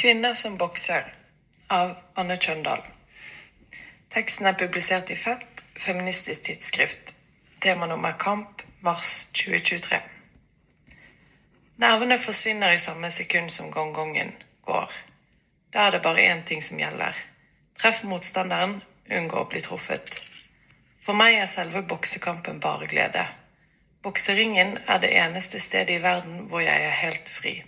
Kvinner som bokser av Anne Kjøndal. Teksten er publisert i Fett, feministisk tidsskrift. Tema nummer Kamp, mars 2023. Nervene forsvinner i samme sekund som gongongen går. Da er det bare én ting som gjelder. Treff motstanderen, unngå å bli truffet. For meg er selve boksekampen bare glede. Bokseringen er det eneste stedet i verden hvor jeg er helt fri.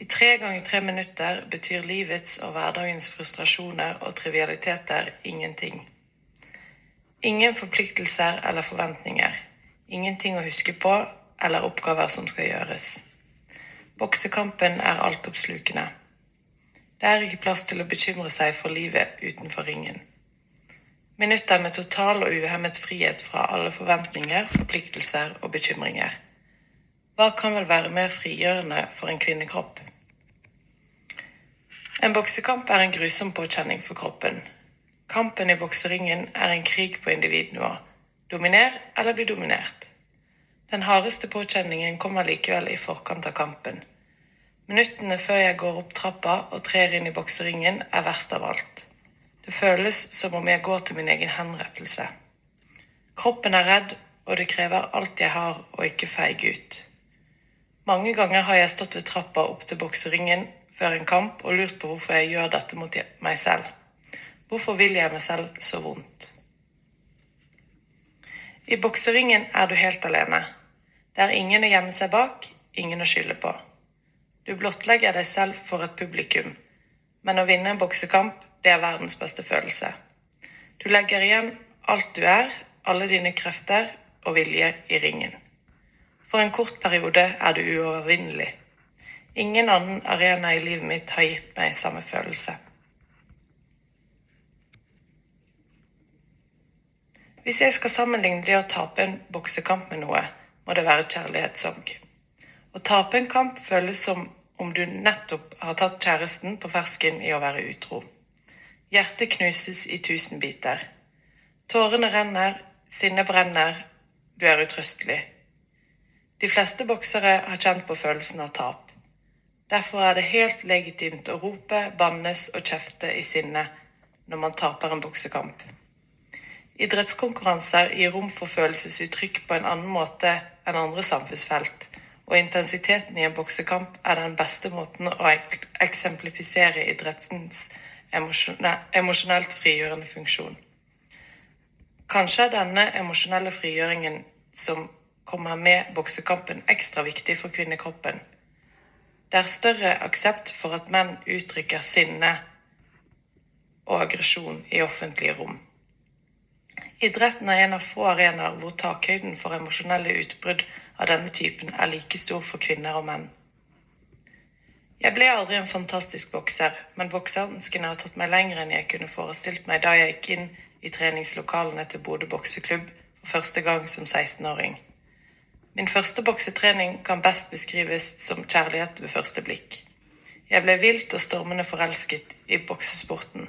I tre ganger tre minutter betyr livets og hverdagens frustrasjoner og trivialiteter ingenting. Ingen forpliktelser eller forventninger. Ingenting å huske på eller oppgaver som skal gjøres. Boksekampen er altoppslukende. Det er ikke plass til å bekymre seg for livet utenfor ringen. Minutter med total og uhemmet frihet fra alle forventninger, forpliktelser og bekymringer. Hva kan vel være mer frigjørende for en kvinnekropp? En boksekamp er en grusom påkjenning for kroppen. Kampen i bokseringen er en krig på individnivå. Dominer eller bli dominert. Den hardeste påkjenningen kommer likevel i forkant av kampen. Minuttene før jeg går opp trappa og trer inn i bokseringen, er verst av alt. Det føles som om jeg går til min egen henrettelse. Kroppen er redd, og det krever alt jeg har å ikke feige ut. Mange ganger har jeg stått ved trappa opp til bokseringen før en kamp og lurt på hvorfor jeg gjør dette mot meg selv. Hvorfor vil jeg meg selv så vondt? I bokseringen er du helt alene. Det er ingen å gjemme seg bak, ingen å skylde på. Du blottlegger deg selv for et publikum, men å vinne en boksekamp, det er verdens beste følelse. Du legger igjen alt du er, alle dine krefter og vilje i ringen. For en kort periode er du uovervinnelig. Ingen annen arena i livet mitt har gitt meg samme følelse. Hvis jeg skal sammenligne det å tape en boksekamp med noe, må det være kjærlighetssorg. Å tape en kamp føles som om du nettopp har tatt kjæresten på fersken i å være utro. Hjertet knuses i tusen biter. Tårene renner, sinnet brenner, du er utrøstelig. De fleste boksere har kjent på følelsen av tap. Derfor er det helt legitimt å rope, bannes og kjefte i sinne når man taper en boksekamp. Idrettskonkurranser gir rom for følelsesuttrykk på en annen måte enn andre samfunnsfelt, og intensiteten i en boksekamp er den beste måten å eksemplifisere idrettens emosjonelt frigjørende funksjon. Kanskje er denne emosjonelle frigjøringen som kommer med boksekampen, ekstra viktig for kvinnekroppen. Det er større aksept for at menn uttrykker sinne og aggresjon i offentlige rom. Idretten er en av få arenaer hvor takhøyden for emosjonelle utbrudd av denne typen er like stor for kvinner og menn. Jeg ble aldri en fantastisk bokser, men boksehanskene har tatt meg lenger enn jeg kunne forestilt meg da jeg gikk inn i treningslokalene til Bodø bokseklubb for første gang som 16-åring. Min første boksetrening kan best beskrives som kjærlighet ved første blikk. Jeg ble vilt og stormende forelsket i boksesporten.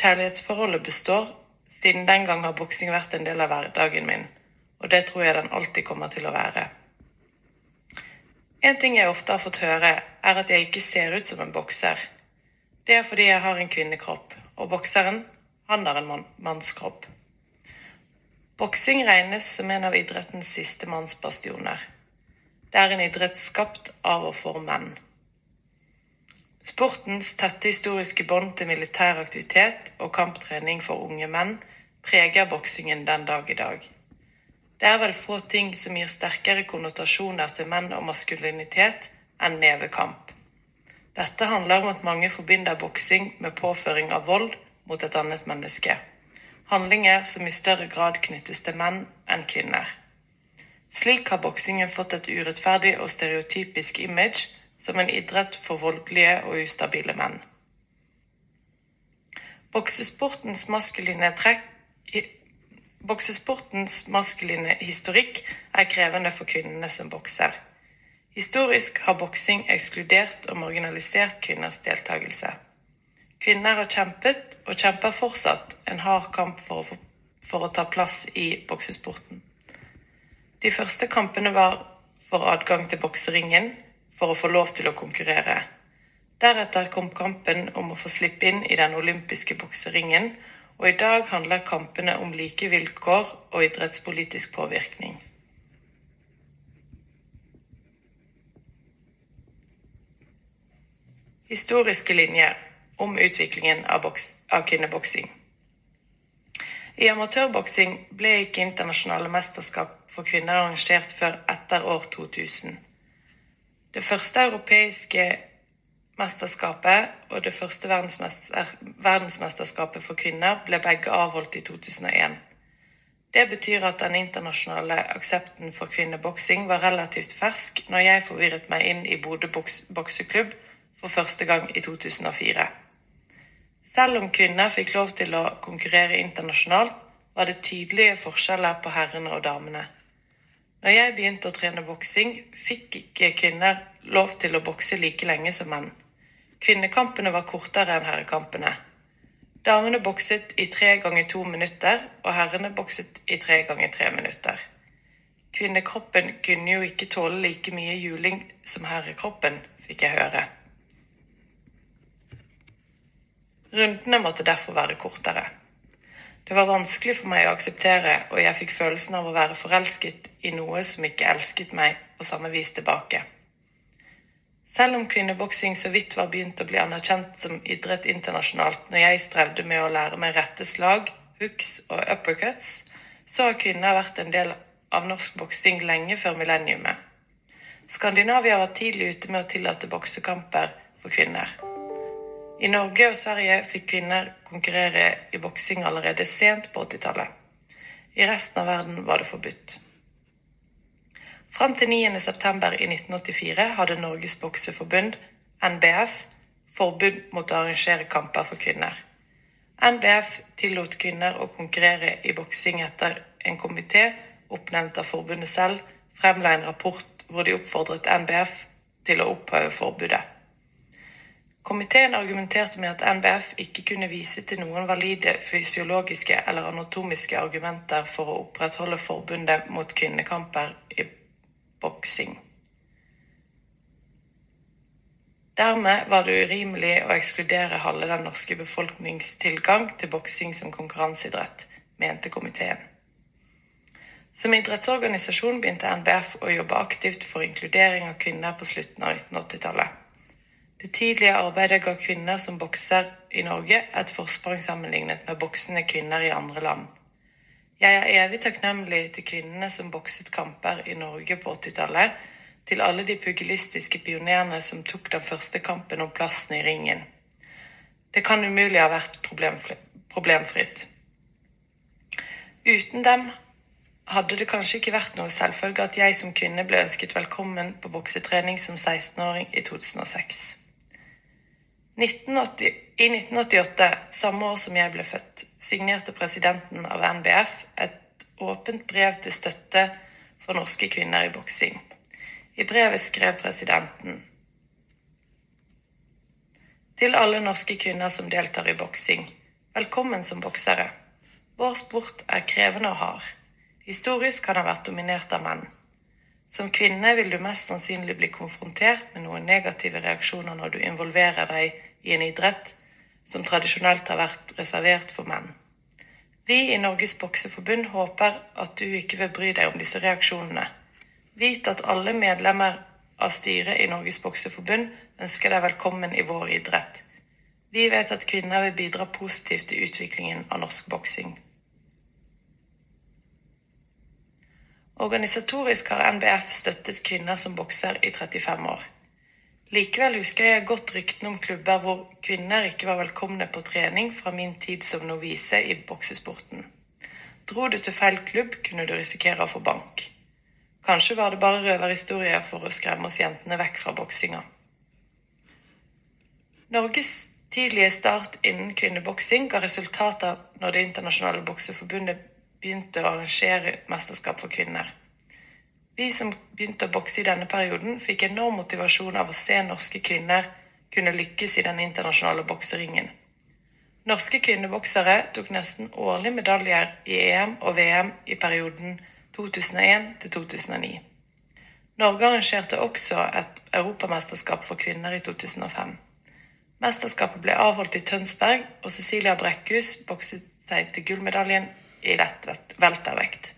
Kjærlighetsforholdet består, siden den gang har boksing vært en del av hverdagen min, og det tror jeg den alltid kommer til å være. En ting jeg ofte har fått høre, er at jeg ikke ser ut som en bokser. Det er fordi jeg har en kvinnekropp, og bokseren, han har en mann mannskropp. Boksing regnes som en av idrettens siste mannsbastioner. Det er en idrett skapt av og for menn. Sportens tette historiske bånd til militær aktivitet og kamptrening for unge menn preger boksingen den dag i dag. Det er vel få ting som gir sterkere konnotasjoner til menn og maskulinitet enn nevekamp. Dette handler om at mange forbinder boksing med påføring av vold mot et annet menneske. Handlinger som i større grad knyttes til menn enn kvinner. Slik har boksingen fått et urettferdig og stereotypisk image som en idrett for voldelige og ustabile menn. Boksesportens maskuline trekk Boksesportens maskuline historikk er krevende for kvinnene som bokser. Historisk har boksing ekskludert og marginalisert kvinners deltakelse. Kvinner har kjempet, og kjemper fortsatt, en hard kamp for å, for å ta plass i boksesporten. De første kampene var for adgang til bokseringen, for å få lov til å konkurrere. Deretter kom kampen om å få slippe inn i den olympiske bokseringen, og i dag handler kampene om like vilkår og idrettspolitisk påvirkning. Historiske linjer om utviklingen av, boks, av kvinneboksing. I amatørboksing ble ikke internasjonale mesterskap for kvinner arrangert før etter år 2000. Det første europeiske mesterskapet og det første verdensmester, verdensmesterskapet for kvinner ble begge avholdt i 2001. Det betyr at den internasjonale aksepten for kvinneboksing var relativt fersk når jeg forvirret meg inn i Bodø bokseklubb for første gang i 2004. Selv om kvinner fikk lov til å konkurrere internasjonalt, var det tydelige forskjeller på herrene og damene. Når jeg begynte å trene boksing, fikk ikke kvinner lov til å bokse like lenge som menn. Kvinnekampene var kortere enn herrekampene. Damene bokset i tre ganger to minutter, og herrene bokset i tre ganger tre minutter. Kvinnekroppen kunne jo ikke tåle like mye juling som herrekroppen, fikk jeg høre. Rundene måtte derfor være kortere. Det var vanskelig for meg å akseptere, og jeg fikk følelsen av å være forelsket i noe som ikke elsket meg på samme vis tilbake. Selv om kvinneboksing så vidt var begynt å bli anerkjent som idrett internasjonalt når jeg strevde med å lære meg rette slag, hooks og uppercuts, så har kvinner vært en del av norsk boksing lenge før millenniumet. Skandinavia var tidlig ute med å tillate boksekamper for kvinner. I Norge og Sverige fikk kvinner konkurrere i boksing allerede sent på 80-tallet. I resten av verden var det forbudt. Fram til 9.9. i 1984 hadde Norges bokseforbund, NBF, forbud mot å arrangere kamper for kvinner. NBF tillot kvinner å konkurrere i boksing etter en komité oppnevnt av forbundet selv fremla en rapport hvor de oppfordret NBF til å oppheve forbudet. Komiteen argumenterte med at NBF ikke kunne vise til noen valide fysiologiske eller anatomiske argumenter for å opprettholde forbundet mot kvinnekamper i boksing. Dermed var det urimelig å ekskludere halve den norske befolknings tilgang til boksing som konkurranseidrett, mente komiteen. Som idrettsorganisasjon begynte NBF å jobbe aktivt for inkludering av kvinner på slutten av 1980-tallet. Det tidlige arbeidet ga kvinner som bokser i Norge et forsprang sammenlignet med boksende kvinner i andre land. Jeg er evig takknemlig til kvinnene som bokset kamper i Norge på 80-tallet, til alle de pugilistiske pionerene som tok den første kampen om plassen i ringen. Det kan umulig ha vært problemfritt. Uten dem hadde det kanskje ikke vært noe selvfølge at jeg som kvinne ble ønsket velkommen på boksetrening som 16-åring i 2006. 1980, I 1988, samme år som jeg ble født, signerte presidenten av NBF et åpent brev til støtte for norske kvinner i boksing. I brevet skrev presidenten Til alle norske kvinner som deltar i boksing. Velkommen som boksere. Vår sport er krevende og hard. Historisk kan ha vært dominert av menn. Som kvinne vil du mest sannsynlig bli konfrontert med noen negative reaksjoner når du involverer deg i en idrett som tradisjonelt har vært reservert for menn. Vi i Norges bokseforbund håper at du ikke vil bry deg om disse reaksjonene. Vit at alle medlemmer av styret i Norges bokseforbund ønsker deg velkommen i vår idrett. Vi vet at kvinner vil bidra positivt til utviklingen av norsk boksing. Organisatorisk har NBF støttet kvinner som bokser i 35 år. Likevel husker jeg godt ryktene om klubber hvor kvinner ikke var velkomne på trening fra min tid som novise i boksesporten. Dro du til feil klubb, kunne du risikere å få bank. Kanskje var det bare røverhistorier for å skremme oss jentene vekk fra boksinga. Norges tidlige start innen kvinneboksing ga resultater når Det internasjonale bokseforbundet begynte å arrangere mesterskap for kvinner. Vi som begynte å bokse i denne perioden, fikk enorm motivasjon av å se norske kvinner kunne lykkes i den internasjonale bokseringen. Norske kvinneboksere tok nesten årlig medaljer i EM og VM i perioden 2001 til 2009. Norge arrangerte også et europamesterskap for kvinner i 2005. Mesterskapet ble avholdt i Tønsberg, og Cecilia Brekkhus bokset seg til gullmedaljen i lett weltervekt.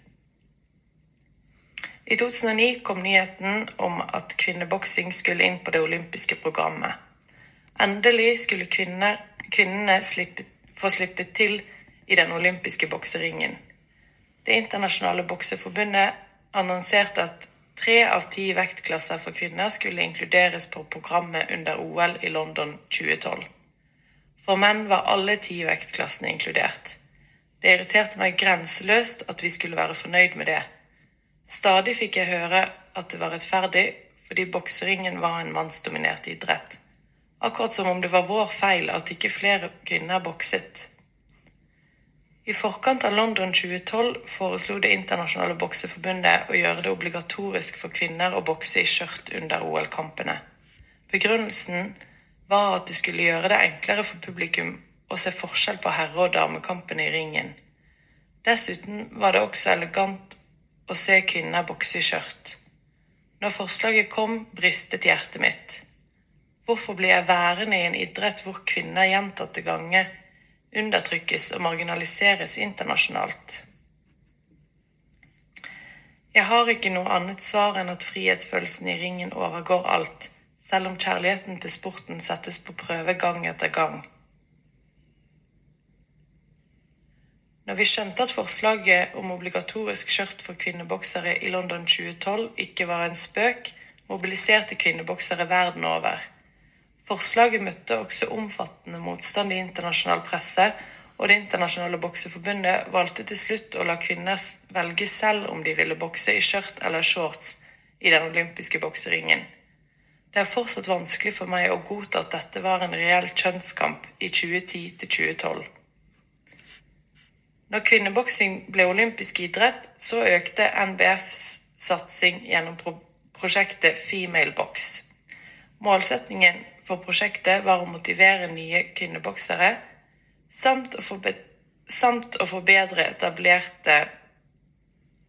I 2009 kom nyheten om at kvinneboksing skulle inn på det olympiske programmet. Endelig skulle kvinner, kvinnene slippe, få slippe til i den olympiske bokseringen. Det internasjonale bokseforbundet annonserte at tre av ti vektklasser for kvinner skulle inkluderes på programmet under OL i London 2012. For menn var alle ti vektklassene inkludert. Det irriterte meg grenseløst at vi skulle være fornøyd med det. Stadig fikk jeg høre at det var rettferdig, fordi bokseringen var en mannsdominert idrett. Akkurat som om det var vår feil at ikke flere kvinner bokset. I forkant av London 2012 foreslo Det internasjonale bokseforbundet å gjøre det obligatorisk for kvinner å bokse i skjørt under OL-kampene. Begrunnelsen var at det skulle gjøre det enklere for publikum å se forskjell på herre- og damekampene i ringen. Dessuten var det også elegant å se kvinner bokse i skjørt. Når forslaget kom, bristet hjertet mitt. Hvorfor blir jeg værende i en idrett hvor kvinner gjentatte ganger undertrykkes og marginaliseres internasjonalt. Jeg har ikke noe annet svar enn at frihetsfølelsen i ringen overgår alt, selv om kjærligheten til sporten settes på prøve gang etter gang. Når vi skjønte at forslaget om obligatorisk skjørt for kvinneboksere i London 2012 ikke var en spøk, mobiliserte kvinneboksere verden over. Forslaget møtte også omfattende motstand i internasjonal presse, og Det internasjonale bokseforbundet valgte til slutt å la kvinner velge selv om de ville bokse i skjørt eller shorts i den olympiske bokseringen. Det er fortsatt vanskelig for meg å godta at dette var en reell kjønnskamp i 2010 til 2012. Når kvinneboksing ble olympisk idrett, så økte NBFs satsing gjennom prosjektet Female Box. Målsetningen for prosjektet var å motivere nye kvinneboksere samt å, samt å forbedre etablerte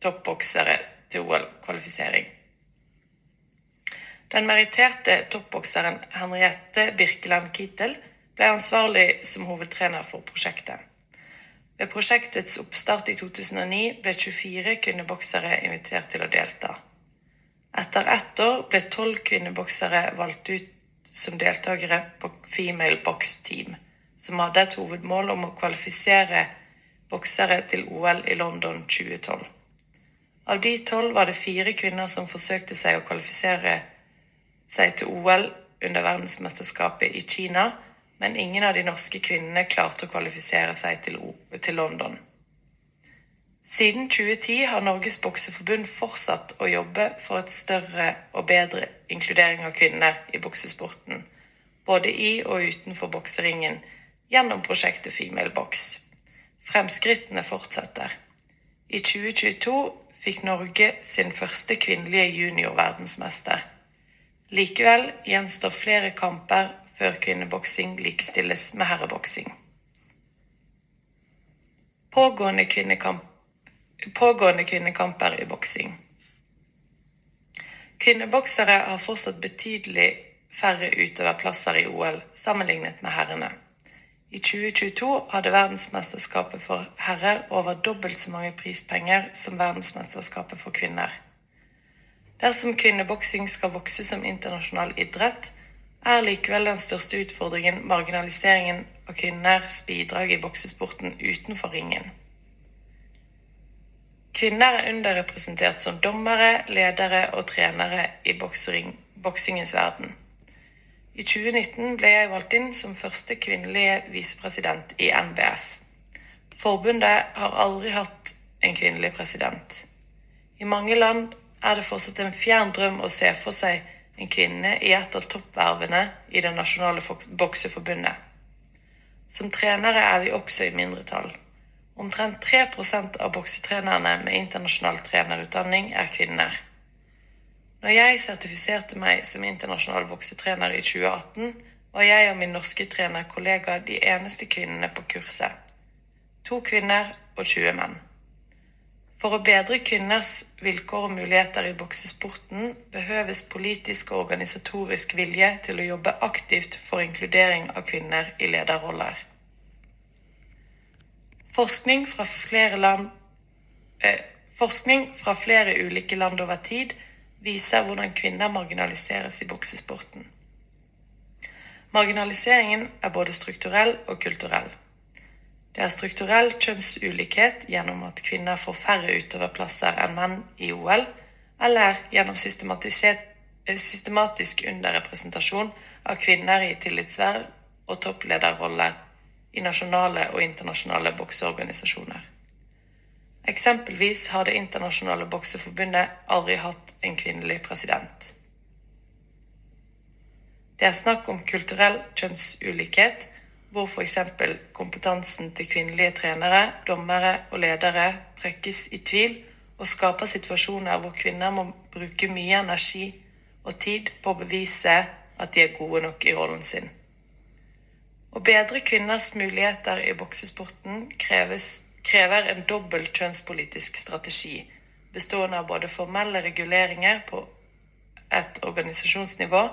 toppboksere til OL-kvalifisering. Den meritterte toppbokseren Henriette Birkeland Kittel ble ansvarlig som hovedtrener for prosjektet. Ved prosjektets oppstart i 2009 ble 24 kvinneboksere invitert til å delta. Etter ett år ble tolv kvinneboksere valgt ut som deltakere på Female Box Team, som hadde et hovedmål om å kvalifisere boksere til OL i London 2012. Av de tolv var det fire kvinner som forsøkte seg å kvalifisere seg til OL under verdensmesterskapet i Kina, men ingen av de norske kvinnene klarte å kvalifisere seg til, til London. Siden 2010 har Norges Bokseforbund fortsatt å jobbe for et større og bedre inkludering av kvinner i boksesporten, både i og utenfor bokseringen, gjennom prosjektet Female Box. Fremskrittene fortsetter. I 2022 fikk Norge sin første kvinnelige juniorverdensmester. Likevel gjenstår flere kamper før kvinneboksing likestilles med herreboksing. Pågående kvinnekamp pågående kvinnekamper i boksing. Kvinneboksere har fortsatt betydelig færre utøverplasser i OL sammenlignet med herrene. I 2022 hadde verdensmesterskapet for herrer over dobbelt så mange prispenger som verdensmesterskapet for kvinner. Dersom kvinneboksing skal vokse som internasjonal idrett, er likevel den største utfordringen marginaliseringen av kvinners bidrag i boksesporten utenfor ringen. Kvinner er underrepresentert som dommere, ledere og trenere i boksingens verden. I 2019 ble jeg valgt inn som første kvinnelige visepresident i NBF. Forbundet har aldri hatt en kvinnelig president. I mange land er det fortsatt en fjern drøm å se for seg kvinne i et av toppvervene i det nasjonale bokseforbundet. Som trenere er vi også i mindretall. Omtrent 3% av boksetrenerne med internasjonal trenerutdanning er kvinner. Når jeg sertifiserte meg som internasjonal boksetrener i 2018, var jeg og min norske trenerkollega de eneste kvinnene på kurset. To kvinner og 20 menn. For å bedre kvinners vilkår og muligheter i boksesporten behøves politisk og organisatorisk vilje til å jobbe aktivt for inkludering av kvinner i lederroller. Forskning fra flere land eh, Forskning fra flere ulike land over tid viser hvordan kvinner marginaliseres i boksesporten. Marginaliseringen er både strukturell og kulturell. Det er strukturell kjønnsulikhet gjennom at kvinner får færre utøverplasser enn menn i OL, eller gjennom eh, systematisk underrepresentasjon av kvinner i tillitsverv og topplederroller i nasjonale og internasjonale bokseorganisasjoner. Eksempelvis har Det internasjonale bokseforbundet aldri hatt en kvinnelig president. Det er snakk om kulturell kjønnsulikhet, hvor f.eks. kompetansen til kvinnelige trenere, dommere og ledere trekkes i tvil og skaper situasjoner hvor kvinner må bruke mye energi og tid på å bevise at de er gode nok i rollen sin. Å bedre kvinners muligheter i boksesporten kreves, krever en dobbel kjønnspolitisk strategi, bestående av både formelle reguleringer på et organisasjonsnivå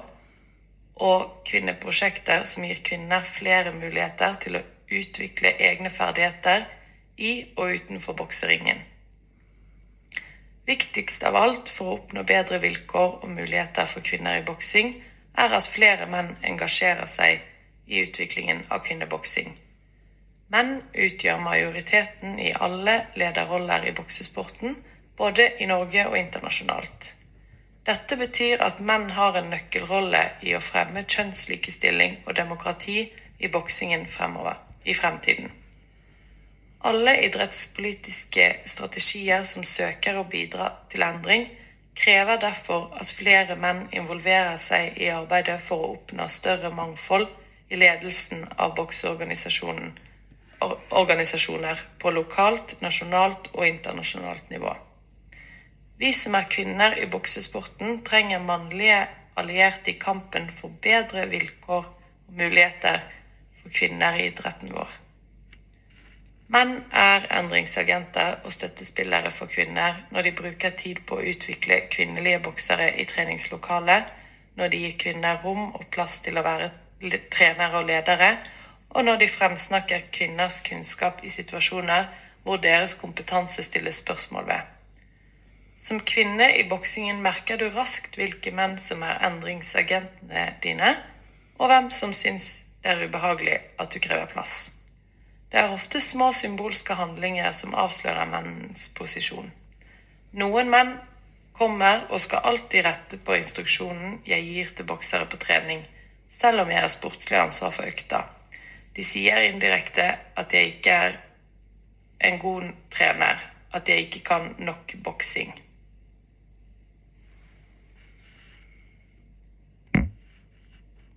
og kvinneprosjekter som gir kvinner flere muligheter til å utvikle egne ferdigheter i og utenfor bokseringen. Viktigst av alt for å oppnå bedre vilkår og muligheter for kvinner i boksing, er at flere menn engasjerer seg i utviklingen av kvinneboksing. Menn utgjør majoriteten i alle lederroller i boksesporten, både i Norge og internasjonalt. Dette betyr at menn har en nøkkelrolle i å fremme kjønnslikestilling og demokrati i boksingen fremover, i fremtiden. Alle idrettspolitiske strategier som søker å bidra til endring, krever derfor at flere menn involverer seg i arbeidet for å oppnå større mangfold i ledelsen av bokseorganisasjoner på lokalt, nasjonalt og internasjonalt nivå. Vi som er kvinner i boksesporten, trenger mannlige allierte i kampen for bedre vilkår og muligheter for kvinner i idretten vår. Menn er endringsagenter og støttespillere for kvinner når de bruker tid på å utvikle kvinnelige boksere i treningslokalet, når de gir kvinner rom og plass til å være trenere og ledere, og når de fremsnakker kvinners kunnskap i situasjoner hvor deres kompetanse stilles spørsmål ved. Som kvinne i boksingen merker du raskt hvilke menn som er endringsagentene dine, og hvem som syns det er ubehagelig at du krever plass. Det er ofte små symbolske handlinger som avslører mennens posisjon. Noen menn kommer og skal alltid rette på instruksjonen jeg gir til boksere på trening selv om jeg har sportslig ansvar for økta. De sier indirekte at jeg ikke er en god trener, at jeg ikke kan nok boksing.